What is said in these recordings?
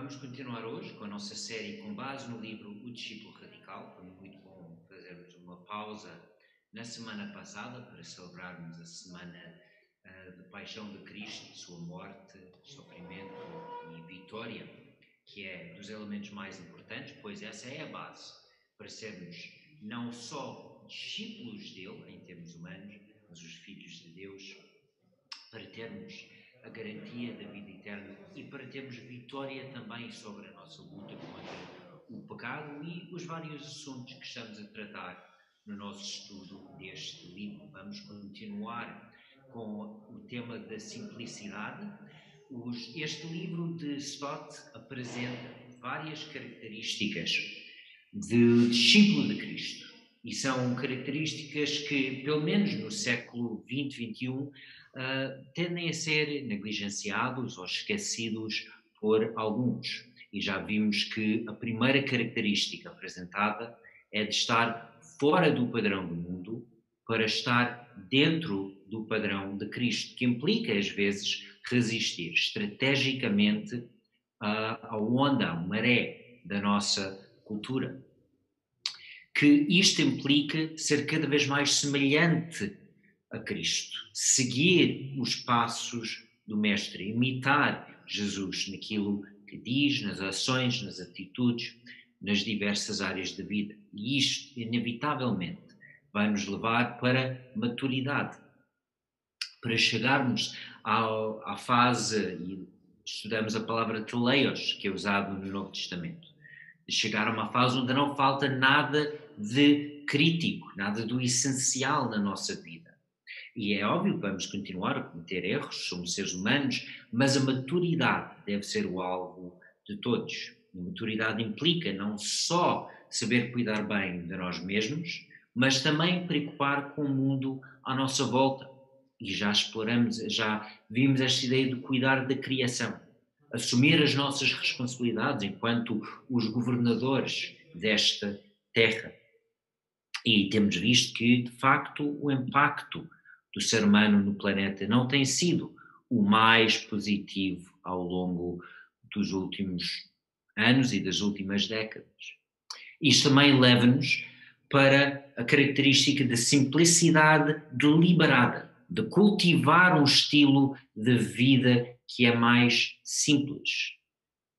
vamos continuar hoje com a nossa série com base no livro O Discípulo Radical. Foi muito bom fazermos uma pausa na semana passada para celebrarmos a semana uh, de paixão de Cristo, sua morte, sofrimento e vitória, que é dos elementos mais importantes, pois essa é a base para sermos não só discípulos dele em termos humanos, mas os filhos de Deus, para termos a garantia da vida eterna e para termos vitória também sobre a nossa luta contra o pecado e os vários assuntos que estamos a tratar no nosso estudo deste livro. Vamos continuar com o tema da simplicidade. Os, este livro de Stott apresenta várias características de discípulo de Cristo e são características que, pelo menos no século XX, XXI, uh, tendem a ser negligenciados ou esquecidos por alguns. E já vimos que a primeira característica apresentada é de estar fora do padrão do mundo para estar dentro do padrão de Cristo, que implica, às vezes, resistir estrategicamente à onda, à maré da nossa cultura que isto implica ser cada vez mais semelhante a Cristo, seguir os passos do Mestre, imitar Jesus naquilo que diz, nas ações, nas atitudes, nas diversas áreas da vida. E isto, inevitavelmente, vai nos levar para maturidade, para chegarmos ao, à fase, e estudamos a palavra teleios, que é usado no Novo Testamento, de chegar a uma fase onde não falta nada de crítico, nada do essencial na nossa vida. E é óbvio que vamos continuar a cometer erros, somos seres humanos, mas a maturidade deve ser o alvo de todos. A maturidade implica não só saber cuidar bem de nós mesmos, mas também preocupar com o mundo à nossa volta. E já exploramos, já vimos esta ideia de cuidar da criação, assumir as nossas responsabilidades enquanto os governadores desta terra. E temos visto que, de facto, o impacto do ser humano no planeta não tem sido o mais positivo ao longo dos últimos anos e das últimas décadas. Isto também leva-nos para a característica da simplicidade deliberada, de cultivar um estilo de vida que é mais simples,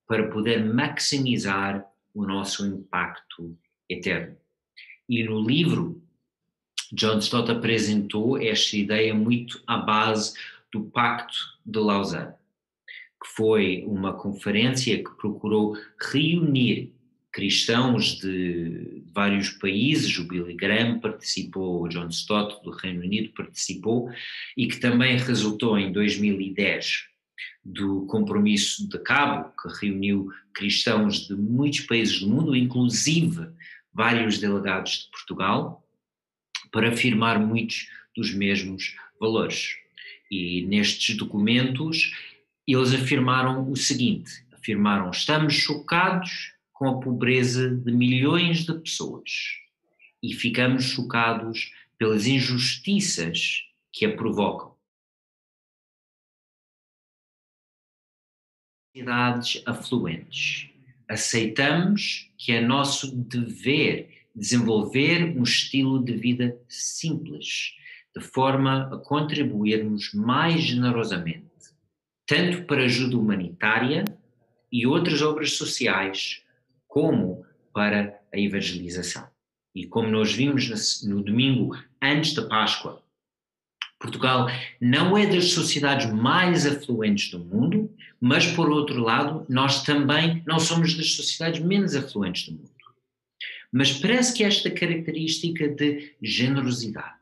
para poder maximizar o nosso impacto eterno. E no livro, John Stott apresentou esta ideia muito à base do Pacto de Lausanne, que foi uma conferência que procurou reunir cristãos de vários países, o Billy Graham participou, o John Stott do Reino Unido participou, e que também resultou em 2010 do compromisso de Cabo, que reuniu cristãos de muitos países do mundo, inclusive vários delegados de Portugal para afirmar muitos dos mesmos valores. E nestes documentos eles afirmaram o seguinte: afirmaram, estamos chocados com a pobreza de milhões de pessoas e ficamos chocados pelas injustiças que a provocam. Cidades afluentes aceitamos que é nosso dever desenvolver um estilo de vida simples, de forma a contribuirmos mais generosamente, tanto para ajuda humanitária e outras obras sociais, como para a evangelização. E como nós vimos no domingo antes da Páscoa, Portugal não é das sociedades mais afluentes do mundo, mas por outro lado, nós também não somos das sociedades menos afluentes do mundo. Mas parece que esta característica de generosidade,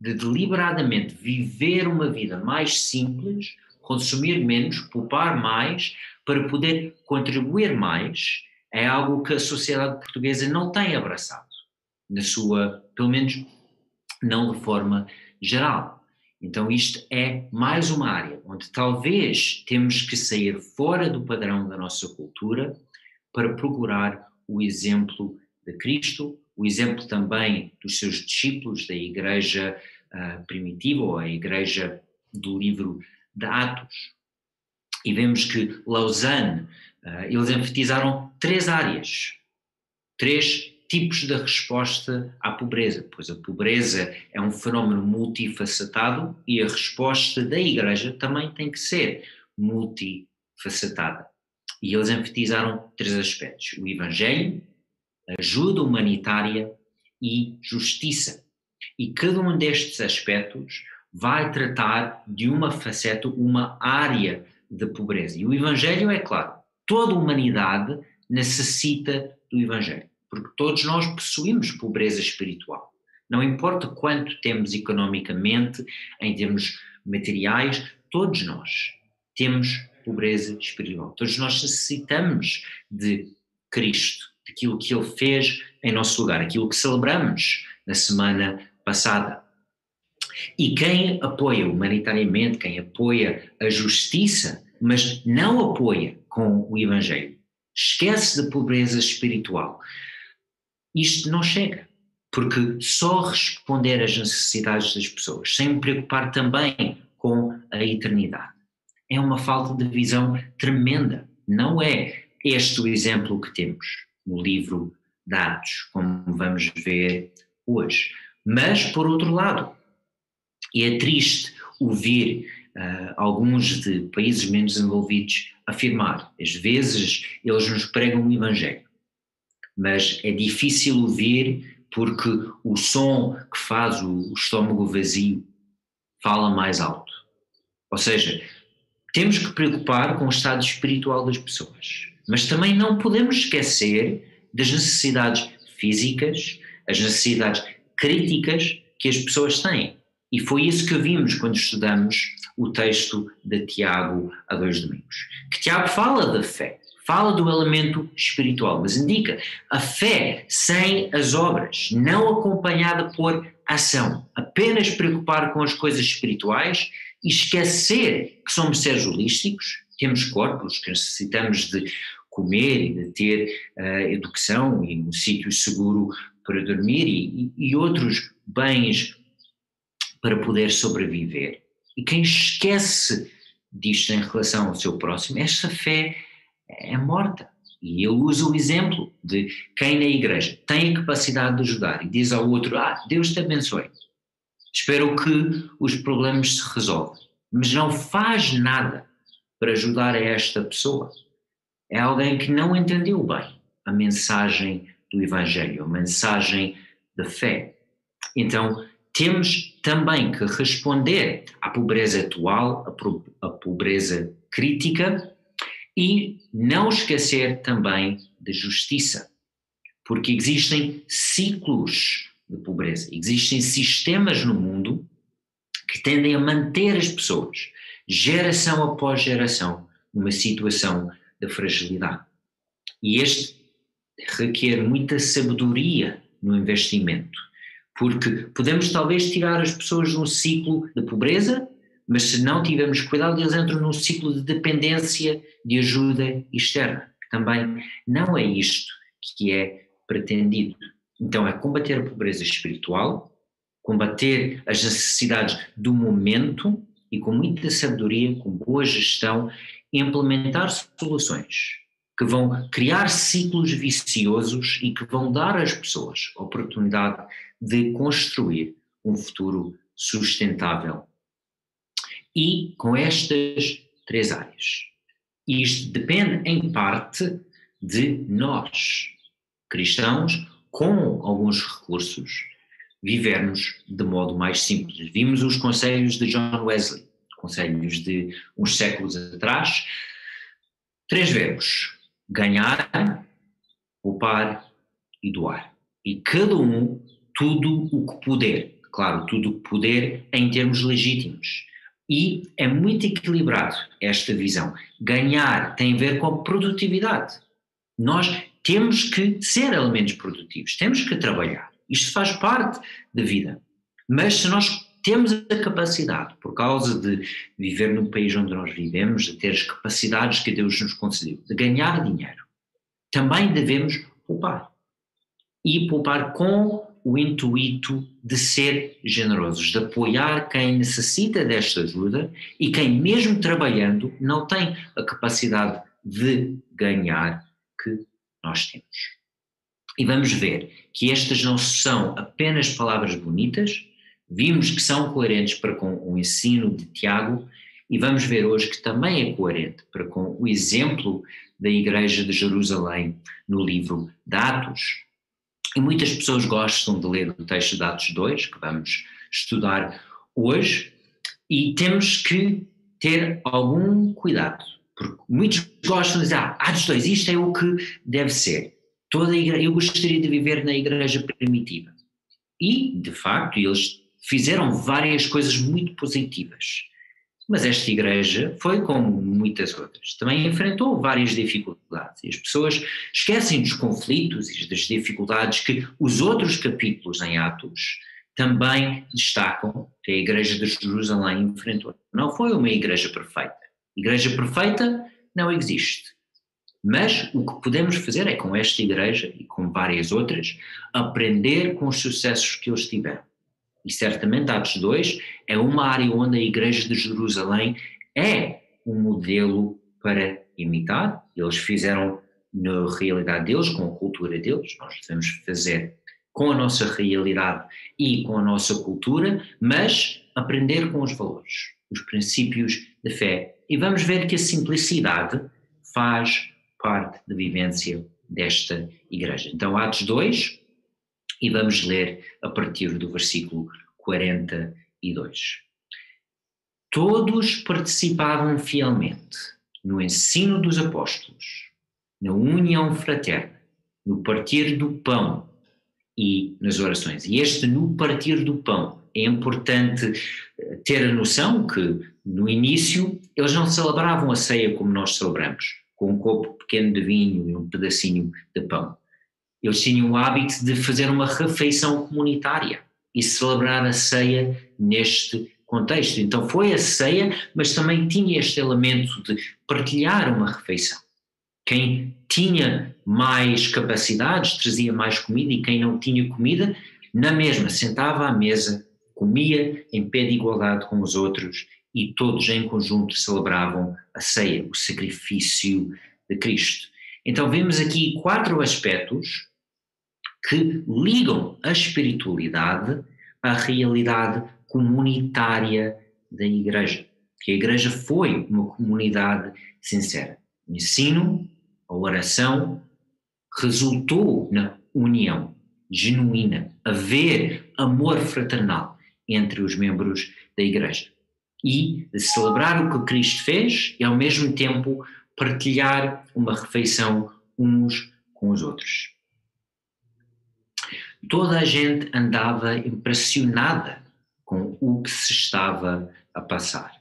de deliberadamente viver uma vida mais simples, consumir menos, poupar mais, para poder contribuir mais, é algo que a sociedade portuguesa não tem abraçado, na sua, pelo menos não de forma geral. Então, isto é mais uma área onde talvez temos que sair fora do padrão da nossa cultura para procurar o exemplo de Cristo, o exemplo também dos seus discípulos, da Igreja uh, primitiva, ou a igreja do livro de Atos. E vemos que Lausanne, uh, eles enfatizaram três áreas, três tipos de resposta à pobreza, pois a pobreza é um fenómeno multifacetado e a resposta da Igreja também tem que ser multifacetada. E eles enfatizaram três aspectos: o Evangelho, ajuda humanitária e justiça. E cada um destes aspectos vai tratar de uma faceta, uma área de pobreza. E o Evangelho é claro, toda a humanidade necessita do Evangelho porque todos nós possuímos pobreza espiritual. Não importa quanto temos economicamente, em termos materiais, todos nós temos pobreza espiritual. Todos nós necessitamos de Cristo, daquilo que Ele fez em nosso lugar, aquilo que celebramos na semana passada. E quem apoia humanitariamente, quem apoia a justiça, mas não apoia com o Evangelho, esquece da pobreza espiritual, isto não chega. Porque só responder às necessidades das pessoas, sem me preocupar também com a eternidade, é uma falta de visão tremenda. Não é este o exemplo que temos no livro de Atos, como vamos ver hoje. Mas, por outro lado, é triste ouvir uh, alguns de países menos desenvolvidos afirmar, às vezes eles nos pregam o Evangelho, mas é difícil ouvir porque o som que faz o estômago vazio fala mais alto. Ou seja, temos que preocupar com o estado espiritual das pessoas, mas também não podemos esquecer das necessidades físicas, as necessidades críticas que as pessoas têm. E foi isso que vimos quando estudamos o texto de Tiago há dois domingos. Que Tiago fala da fé, fala do elemento espiritual, mas indica a fé sem as obras, não acompanhada por ação, apenas preocupar com as coisas espirituais e esquecer que somos seres holísticos, temos corpos que necessitamos de comer e de ter uh, educação e um sítio seguro para dormir e, e outros bens para poder sobreviver. E quem esquece disto em relação ao seu próximo, esta fé é morta. E ele usa o exemplo de quem na igreja tem a capacidade de ajudar e diz ao outro: Ah, Deus te abençoe. Espero que os problemas se resolvam. Mas não faz nada para ajudar a esta pessoa. É alguém que não entendeu bem a mensagem do Evangelho, a mensagem da fé. Então, temos também que responder à pobreza atual, à pobreza crítica, e não esquecer também da justiça, porque existem ciclos de pobreza, existem sistemas no mundo que tendem a manter as pessoas, geração após geração, numa situação de fragilidade. E este requer muita sabedoria no investimento, porque podemos talvez tirar as pessoas de um ciclo de pobreza mas se não tivermos cuidado, eles entram num ciclo de dependência de ajuda externa, que também não é isto que é pretendido. Então, é combater a pobreza espiritual, combater as necessidades do momento e com muita sabedoria, com boa gestão, implementar soluções que vão criar ciclos viciosos e que vão dar às pessoas a oportunidade de construir um futuro sustentável e com estas três áreas. Isto depende, em parte, de nós, cristãos, com alguns recursos, vivermos de modo mais simples. Vimos os conselhos de John Wesley, conselhos de uns séculos atrás. Três verbos: ganhar, poupar e doar. E cada um, tudo o que puder. Claro, tudo o que puder em termos legítimos. E é muito equilibrado esta visão. Ganhar tem a ver com produtividade. Nós temos que ser elementos produtivos, temos que trabalhar. Isto faz parte da vida. Mas se nós temos a capacidade, por causa de viver no país onde nós vivemos, de ter as capacidades que Deus nos concedeu, de ganhar dinheiro, também devemos poupar. E poupar com o intuito de ser generosos, de apoiar quem necessita desta ajuda e quem, mesmo trabalhando, não tem a capacidade de ganhar que nós temos. E vamos ver que estas não são apenas palavras bonitas, vimos que são coerentes para com o ensino de Tiago e vamos ver hoje que também é coerente para com o exemplo da Igreja de Jerusalém no livro de Atos. E muitas pessoas gostam de ler o texto de Atos 2, que vamos estudar hoje, e temos que ter algum cuidado, porque muitos gostam de dizer, ah, Atos 2, isto é o que deve ser. Toda igreja, eu gostaria de viver na igreja primitiva. E, de facto, eles fizeram várias coisas muito positivas. Mas esta igreja foi como muitas outras. Também enfrentou várias dificuldades. E as pessoas esquecem dos conflitos e das dificuldades que os outros capítulos em Atos também destacam que a igreja de Jerusalém enfrentou. Não foi uma igreja perfeita. Igreja perfeita não existe. Mas o que podemos fazer é, com esta igreja e com várias outras, aprender com os sucessos que eles tiveram e certamente Atos 2 é uma área onde a Igreja de Jerusalém é um modelo para imitar. Eles fizeram na realidade deles, com a cultura deles, nós devemos fazer com a nossa realidade e com a nossa cultura, mas aprender com os valores, os princípios da fé. E vamos ver que a simplicidade faz parte da vivência desta igreja. Então, Atos 2, e vamos ler a partir do versículo 42. Todos participavam fielmente no ensino dos apóstolos, na união fraterna, no partir do pão e nas orações. E este no partir do pão é importante eh, ter a noção que no início eles não celebravam a ceia como nós celebramos, com um copo pequeno de vinho e um pedacinho de pão eles tinham o hábito de fazer uma refeição comunitária e celebrar a ceia neste contexto. Então foi a ceia, mas também tinha este elemento de partilhar uma refeição. Quem tinha mais capacidades trazia mais comida e quem não tinha comida, na mesma, sentava à mesa, comia em pé de igualdade com os outros e todos em conjunto celebravam a ceia, o sacrifício de Cristo. Então vemos aqui quatro aspectos que ligam a espiritualidade à realidade comunitária da Igreja. Que a Igreja foi uma comunidade sincera. O ensino, a oração, resultou na união genuína, haver amor fraternal entre os membros da Igreja. E celebrar o que Cristo fez e, ao mesmo tempo, partilhar uma refeição uns com os outros toda a gente andava impressionada com o que se estava a passar,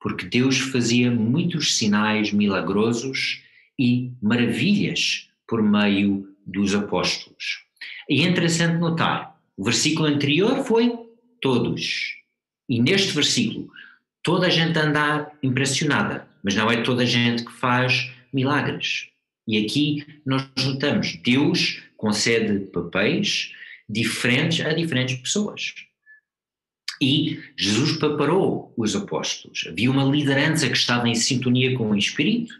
porque Deus fazia muitos sinais milagrosos e maravilhas por meio dos apóstolos. E é interessante notar, o versículo anterior foi todos, e neste versículo toda a gente anda impressionada, mas não é toda a gente que faz milagres. E aqui nós notamos, Deus concede papéis diferentes a diferentes pessoas. E Jesus preparou os apóstolos. Havia uma liderança que estava em sintonia com o Espírito,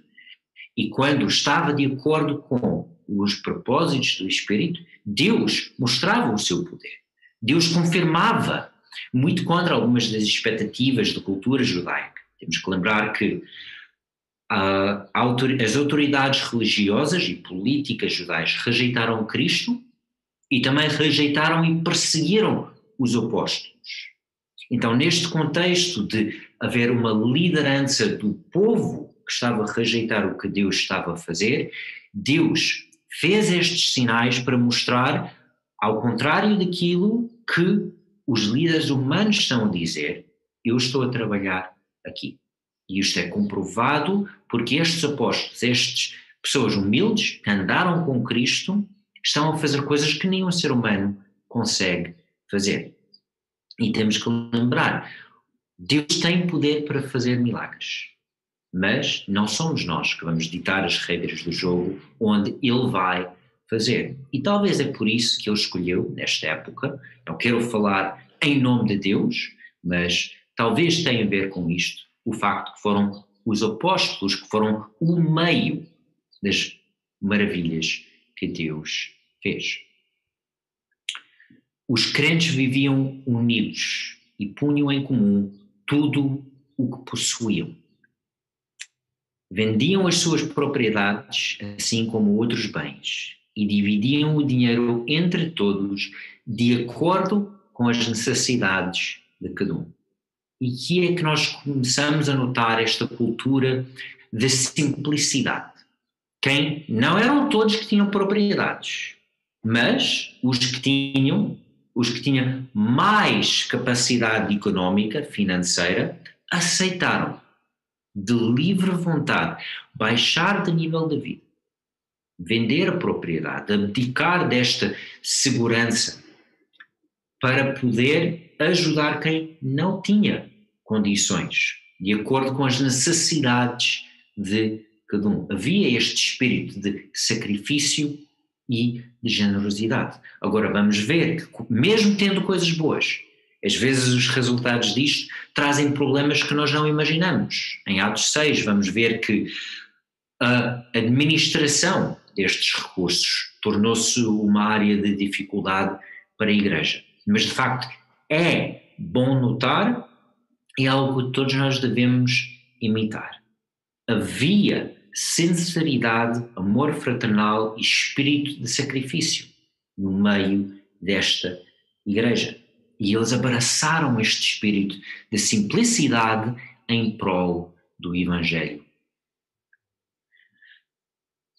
e quando estava de acordo com os propósitos do Espírito, Deus mostrava o seu poder. Deus confirmava, muito contra algumas das expectativas da cultura judaica. Temos que lembrar que as autoridades religiosas e políticas judaicas rejeitaram Cristo e também rejeitaram e perseguiram os apóstolos. Então, neste contexto de haver uma liderança do povo que estava a rejeitar o que Deus estava a fazer, Deus fez estes sinais para mostrar, ao contrário daquilo que os líderes humanos estão a dizer, eu estou a trabalhar aqui. E isto é comprovado porque estes apóstolos, estas pessoas humildes que andaram com Cristo, estão a fazer coisas que nenhum ser humano consegue fazer. E temos que lembrar: Deus tem poder para fazer milagres, mas não somos nós que vamos ditar as regras do jogo onde Ele vai fazer. E talvez é por isso que ele escolheu, nesta época, não quero falar em nome de Deus, mas talvez tenha a ver com isto, o facto que foram os apóstolos que foram o meio das maravilhas que Deus fez. Os crentes viviam unidos e punham em comum tudo o que possuíam. Vendiam as suas propriedades, assim como outros bens, e dividiam o dinheiro entre todos de acordo com as necessidades de cada um. E que é que nós começamos a notar esta cultura de simplicidade. Quem não eram todos que tinham propriedades, mas os que tinham, os que tinham mais capacidade económica, financeira, aceitaram de livre vontade baixar de nível de vida, vender a propriedade, abdicar desta segurança para poder ajudar quem não tinha condições, de acordo com as necessidades de cada um. Havia este espírito de sacrifício e de generosidade. Agora vamos ver que, mesmo tendo coisas boas, às vezes os resultados disto trazem problemas que nós não imaginamos. Em Atos 6 vamos ver que a administração destes recursos tornou-se uma área de dificuldade para a Igreja. Mas de facto é bom notar é algo que todos nós devemos imitar. Havia sinceridade, amor fraternal e espírito de sacrifício no meio desta igreja. E eles abraçaram este espírito de simplicidade em prol do Evangelho.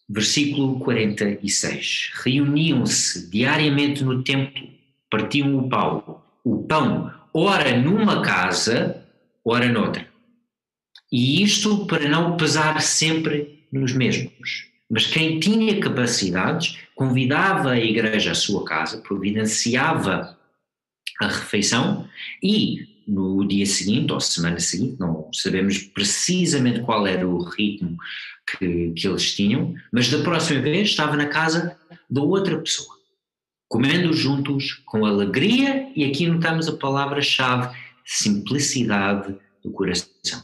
Versículo 46. Reuniam-se diariamente no templo, partiam o pão, o pão, ora numa casa, ora noutra. E isto para não pesar sempre nos mesmos. Mas quem tinha capacidades convidava a igreja à sua casa, providenciava a refeição e no dia seguinte ou semana seguinte, não sabemos precisamente qual era o ritmo que, que eles tinham, mas da próxima vez estava na casa da outra pessoa, comendo juntos com alegria, e aqui notamos a palavra-chave simplicidade do coração.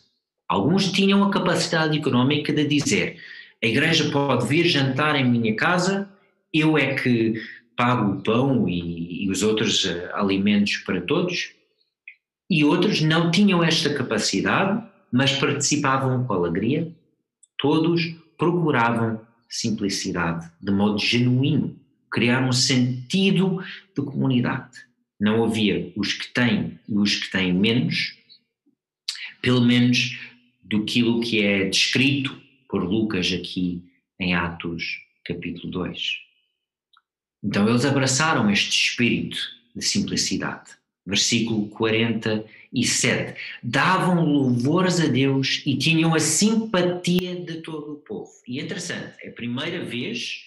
Alguns tinham a capacidade económica de dizer: a igreja pode vir jantar em minha casa, eu é que pago o pão e, e os outros uh, alimentos para todos. E outros não tinham esta capacidade, mas participavam com alegria. Todos procuravam simplicidade, de modo genuíno, criar um sentido de comunidade. Não havia os que têm e os que têm menos, pelo menos do que é descrito por Lucas aqui em Atos capítulo 2. Então eles abraçaram este espírito de simplicidade. Versículo 47. Davam louvores a Deus e tinham a simpatia de todo o povo. E é interessante, é a primeira vez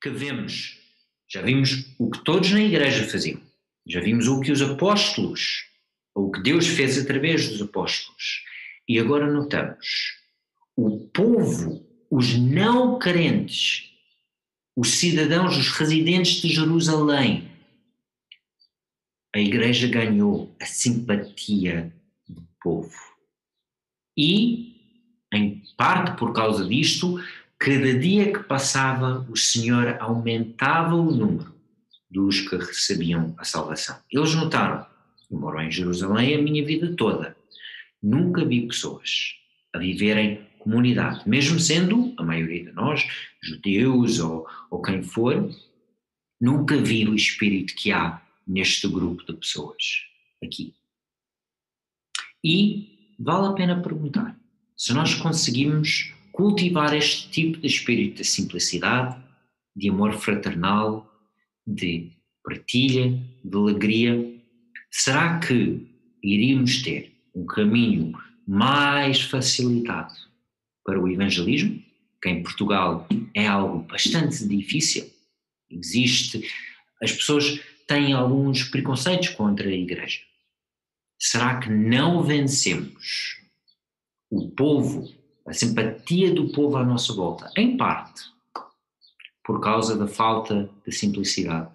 que vemos, já vimos o que todos na igreja faziam, já vimos o que os apóstolos, o que Deus fez através dos apóstolos. E agora notamos, o povo, os não crentes, os cidadãos, os residentes de Jerusalém, a igreja ganhou a simpatia do povo. E, em parte por causa disto, cada dia que passava, o Senhor aumentava o número dos que recebiam a salvação. Eles notaram: eu moro em Jerusalém a minha vida toda, nunca vi pessoas a viverem comunidade, mesmo sendo a maioria de nós judeus ou, ou quem for, nunca vi o espírito que há neste grupo de pessoas aqui. E vale a pena perguntar se nós conseguimos cultivar este tipo de espírito de simplicidade, de amor fraternal, de partilha, de alegria, será que iríamos ter um caminho mais facilitado para o evangelismo, que em Portugal é algo bastante difícil. Existe, as pessoas têm alguns preconceitos contra a igreja. Será que não vencemos o povo, a simpatia do povo à nossa volta? Em parte, por causa da falta de simplicidade,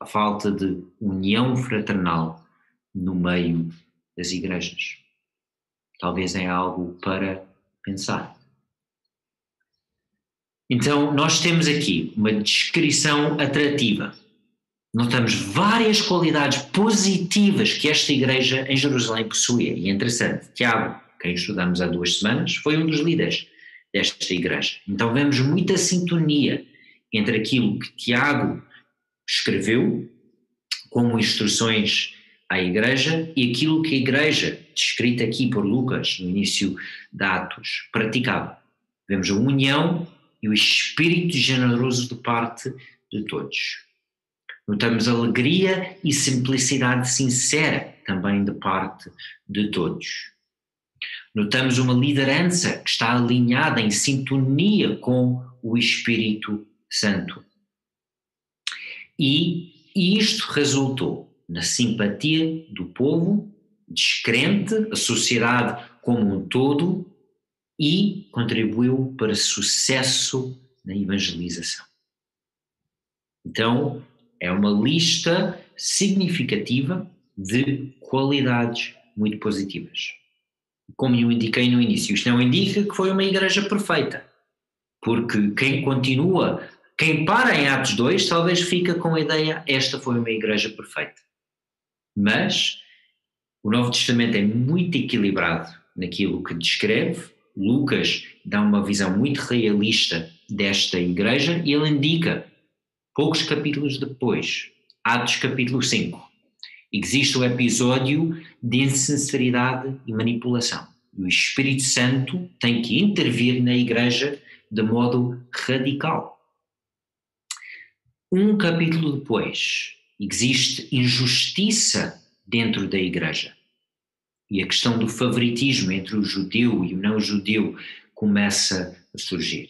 a falta de união fraternal no meio das igrejas. Talvez é algo para pensar. Então, nós temos aqui uma descrição atrativa. Notamos várias qualidades positivas que esta igreja em Jerusalém possuía. E é interessante, Tiago, quem estudamos há duas semanas, foi um dos líderes desta igreja. Então vemos muita sintonia entre aquilo que Tiago escreveu como instruções à igreja e aquilo que a igreja, descrita aqui por Lucas no início de Atos, praticava. Vemos a união e o espírito generoso de parte de todos. Notamos alegria e simplicidade sincera também de parte de todos. Notamos uma liderança que está alinhada em sintonia com o Espírito Santo. E isto resultou na simpatia do povo descrente, a sociedade como um todo, e contribuiu para sucesso na evangelização. Então, é uma lista significativa de qualidades muito positivas como eu indiquei no início, isto não indica que foi uma igreja perfeita, porque quem continua, quem para em Atos 2, talvez fica com a ideia, esta foi uma igreja perfeita. Mas o Novo Testamento é muito equilibrado naquilo que descreve, Lucas dá uma visão muito realista desta igreja e ele indica, poucos capítulos depois, Atos capítulo 5, existe o episódio de insinceridade e manipulação. O Espírito Santo tem que intervir na igreja de modo radical. Um capítulo depois, existe injustiça dentro da igreja. E a questão do favoritismo entre o judeu e o não judeu começa a surgir.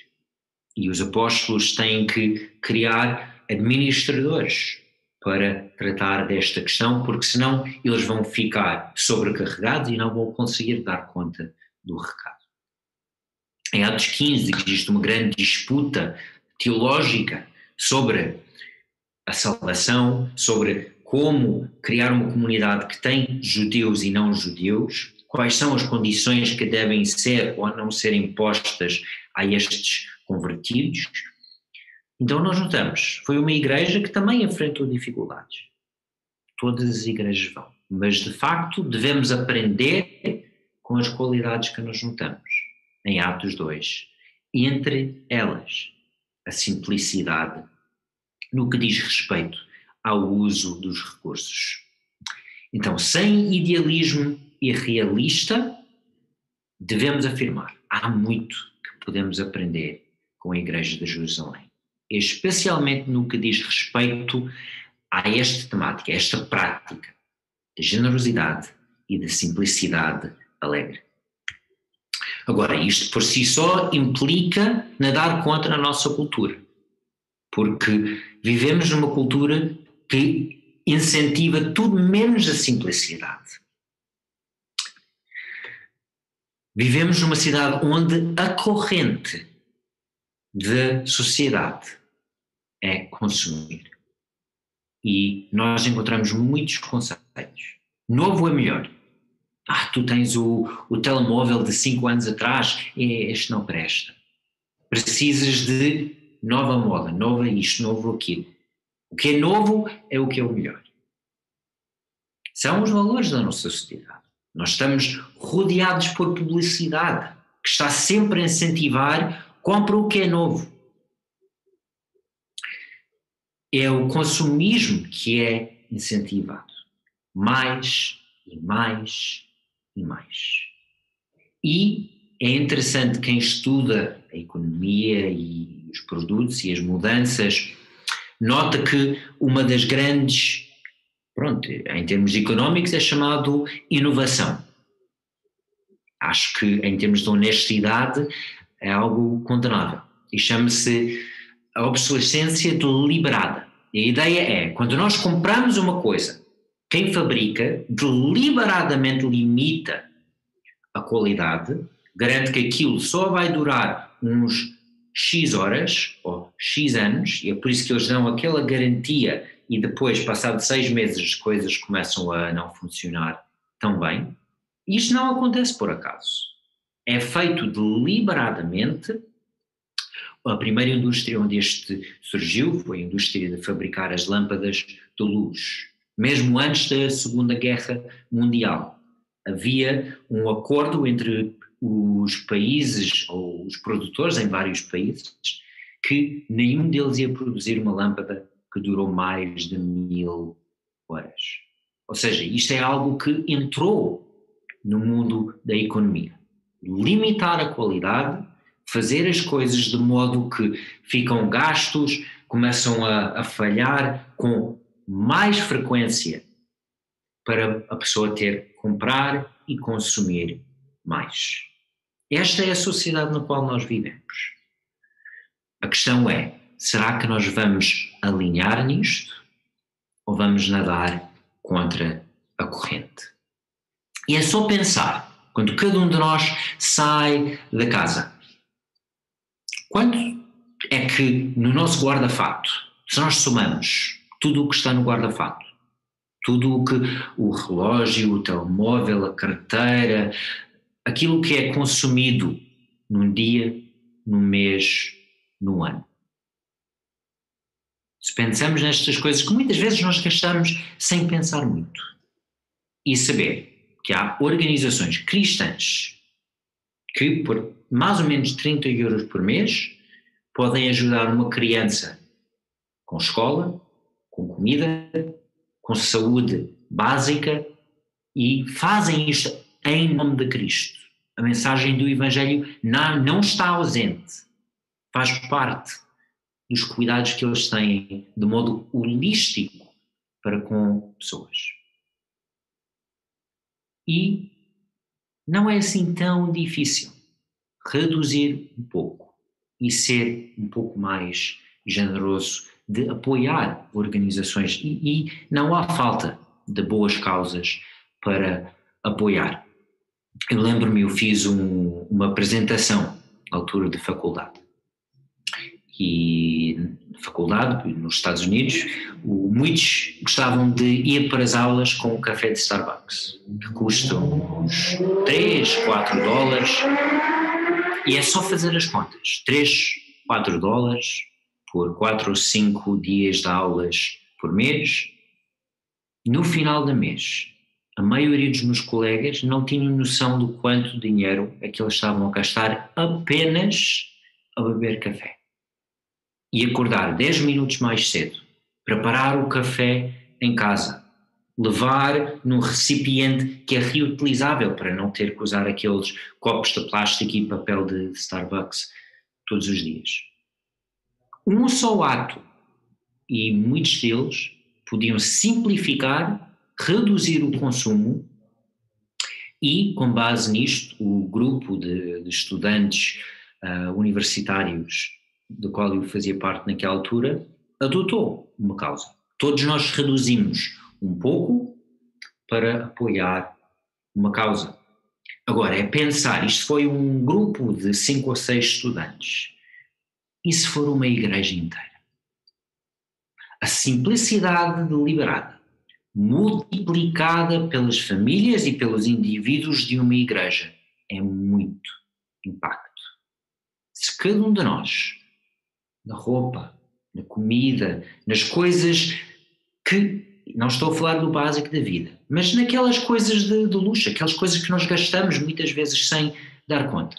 E os apóstolos têm que criar administradores para tratar desta questão, porque senão eles vão ficar sobrecarregados e não vão conseguir dar conta do recado. Em Atos 15 existe uma grande disputa teológica sobre a salvação, sobre como criar uma comunidade que tem judeus e não judeus, quais são as condições que devem ser ou não ser impostas a estes convertidos, então nós notamos, foi uma igreja que também enfrentou dificuldades. Todas as igrejas vão. Mas de facto devemos aprender com as qualidades que nós notamos em Atos 2. E entre elas, a simplicidade no que diz respeito ao uso dos recursos. Então, sem idealismo irrealista, devemos afirmar: há muito que podemos aprender com a Igreja de Jerusalém especialmente no que diz respeito a esta temática, a esta prática de generosidade e de simplicidade alegre. Agora, isto por si só implica nadar contra a nossa cultura, porque vivemos numa cultura que incentiva tudo menos a simplicidade. Vivemos numa cidade onde a corrente da sociedade é consumir. E nós encontramos muitos conceitos. Novo é melhor. Ah, tu tens o, o telemóvel de 5 anos atrás, este não presta. Precisas de nova moda, nova isto, novo aquilo. O que é novo é o que é o melhor. São os valores da nossa sociedade. Nós estamos rodeados por publicidade que está sempre a incentivar compra o que é novo é o consumismo que é incentivado. Mais e mais e mais. E é interessante quem estuda a economia e os produtos e as mudanças, nota que uma das grandes, pronto, em termos económicos é chamado inovação. Acho que em termos de honestidade é algo condenável e chama-se a obsolescência deliberada. E a ideia é, quando nós compramos uma coisa, quem fabrica deliberadamente limita a qualidade, garante que aquilo só vai durar uns X horas ou X anos, e é por isso que eles dão aquela garantia e depois, passado seis meses, as coisas começam a não funcionar tão bem. Isto não acontece por acaso. É feito deliberadamente. A primeira indústria onde este surgiu foi a indústria de fabricar as lâmpadas de luz. Mesmo antes da Segunda Guerra Mundial, havia um acordo entre os países, ou os produtores em vários países, que nenhum deles ia produzir uma lâmpada que durou mais de mil horas. Ou seja, isto é algo que entrou no mundo da economia. Limitar a qualidade, fazer as coisas de modo que ficam gastos, começam a, a falhar com mais frequência para a pessoa ter comprar e consumir mais. Esta é a sociedade na qual nós vivemos. A questão é: será que nós vamos alinhar nisto ou vamos nadar contra a corrente? E é só pensar, quando cada um de nós sai da casa, quanto é que no nosso guarda-fato, se nós somamos tudo o que está no guarda-fato, tudo o que o relógio, o telemóvel, a carteira, aquilo que é consumido num dia, num mês, num ano. Se pensamos nestas coisas que muitas vezes nós gastamos sem pensar muito e saber que há organizações cristãs que por mais ou menos 30 euros por mês podem ajudar uma criança com escola, com comida, com saúde básica e fazem isto em nome de Cristo. A mensagem do Evangelho não, não está ausente, faz parte dos cuidados que eles têm de modo holístico para com pessoas. E não é assim tão difícil reduzir um pouco e ser um pouco mais generoso de apoiar organizações e, e não há falta de boas causas para apoiar. Eu lembro-me, eu fiz um, uma apresentação à altura de faculdade. E na faculdade, nos Estados Unidos, muitos gostavam de ir para as aulas com o café de Starbucks, que custa uns 3, 4 dólares. E é só fazer as contas. 3, 4 dólares por 4 ou 5 dias de aulas por mês. No final do mês, a maioria dos meus colegas não tinham noção do quanto dinheiro é que eles estavam a gastar apenas a beber café. E acordar 10 minutos mais cedo, preparar o café em casa, levar num recipiente que é reutilizável para não ter que usar aqueles copos de plástico e papel de Starbucks todos os dias. Um só ato, e muitos deles podiam simplificar reduzir o consumo e, com base nisto, o grupo de, de estudantes uh, universitários do qual eu fazia parte naquela altura adotou uma causa. Todos nós reduzimos um pouco para apoiar uma causa. Agora, é pensar, isto foi um grupo de cinco ou seis estudantes. E se for uma igreja inteira? A simplicidade deliberada multiplicada pelas famílias e pelos indivíduos de uma igreja. É muito impacto. Se cada um de nós, na roupa, na comida, nas coisas que. Não estou a falar do básico da vida, mas naquelas coisas de, de luxo, aquelas coisas que nós gastamos muitas vezes sem dar conta.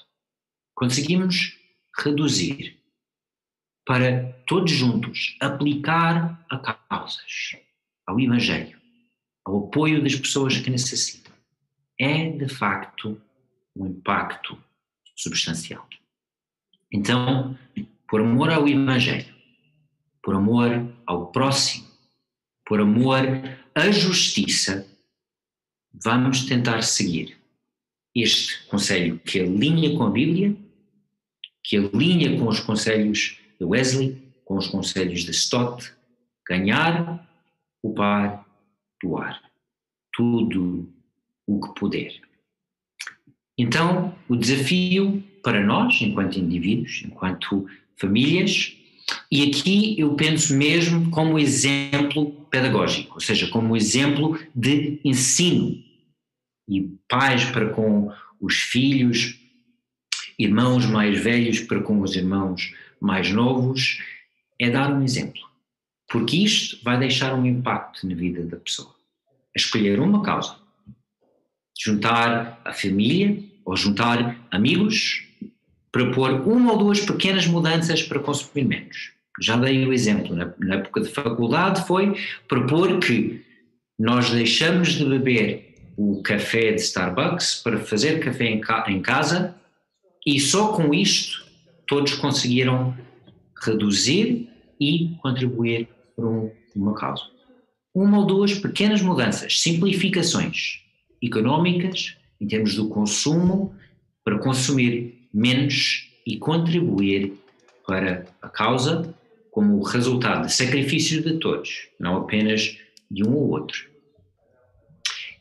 Conseguimos reduzir para todos juntos aplicar a causas, ao Evangelho, ao apoio das pessoas que necessitam, é de facto um impacto substancial. Então, por amor ao Evangelho, por amor ao próximo, por amor à justiça, vamos tentar seguir este conselho que alinha com a Bíblia, que alinha com os conselhos de Wesley, com os conselhos de Stott, ganhar, poupar, doar tudo o que puder. Então, o desafio para nós, enquanto indivíduos, enquanto famílias, e aqui eu penso mesmo como exemplo pedagógico, ou seja, como exemplo de ensino. E pais para com os filhos, irmãos mais velhos para com os irmãos mais novos, é dar um exemplo. Porque isto vai deixar um impacto na vida da pessoa. Escolher uma causa, juntar a família ou juntar amigos, propor uma ou duas pequenas mudanças para consumir menos. Já dei o exemplo, na, na época de faculdade foi propor que nós deixamos de beber o café de Starbucks para fazer café em, ca em casa e só com isto todos conseguiram reduzir e contribuir para um, uma causa. Uma ou duas pequenas mudanças, simplificações económicas em termos do consumo para consumir menos e contribuir para a causa como resultado de sacrifício de todos, não apenas de um ou outro.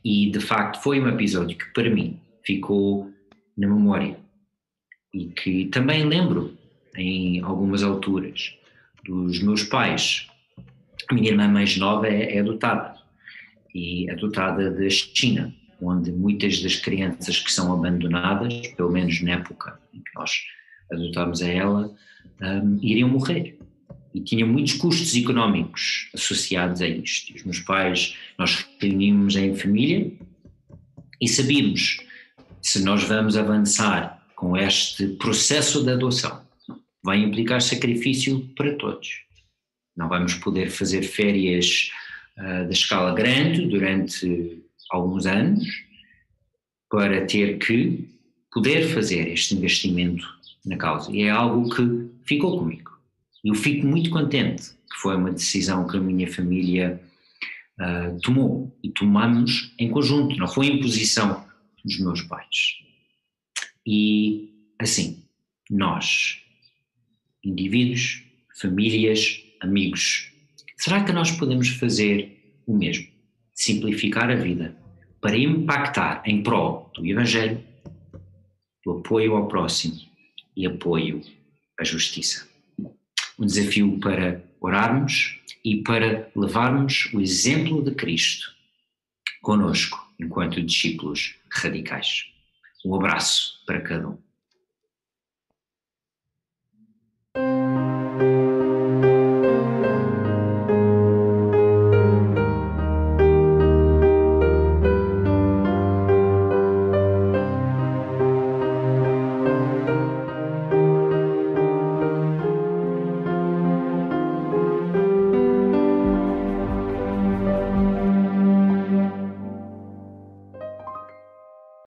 E de facto foi um episódio que para mim ficou na memória e que também lembro em algumas alturas dos meus pais. A minha irmã mais nova é, é adotada e adotada da China, onde muitas das crianças que são abandonadas, pelo menos na época em que nós adotámos a ela, um, iriam morrer. E tinha muitos custos económicos associados a isto. Os meus pais, nós reuníamos em família e sabíamos se nós vamos avançar com este processo de adoção. Vai implicar sacrifício para todos. Não vamos poder fazer férias uh, de escala grande durante alguns anos para ter que poder fazer este investimento na causa. E é algo que ficou comigo. Eu fico muito contente que foi uma decisão que a minha família uh, tomou e tomamos em conjunto, não foi imposição dos meus pais. E assim, nós, indivíduos, famílias, amigos, será que nós podemos fazer o mesmo? Simplificar a vida para impactar em prol do Evangelho, do apoio ao próximo e apoio à justiça. Um desafio para orarmos e para levarmos o exemplo de Cristo conosco enquanto discípulos radicais. Um abraço para cada um.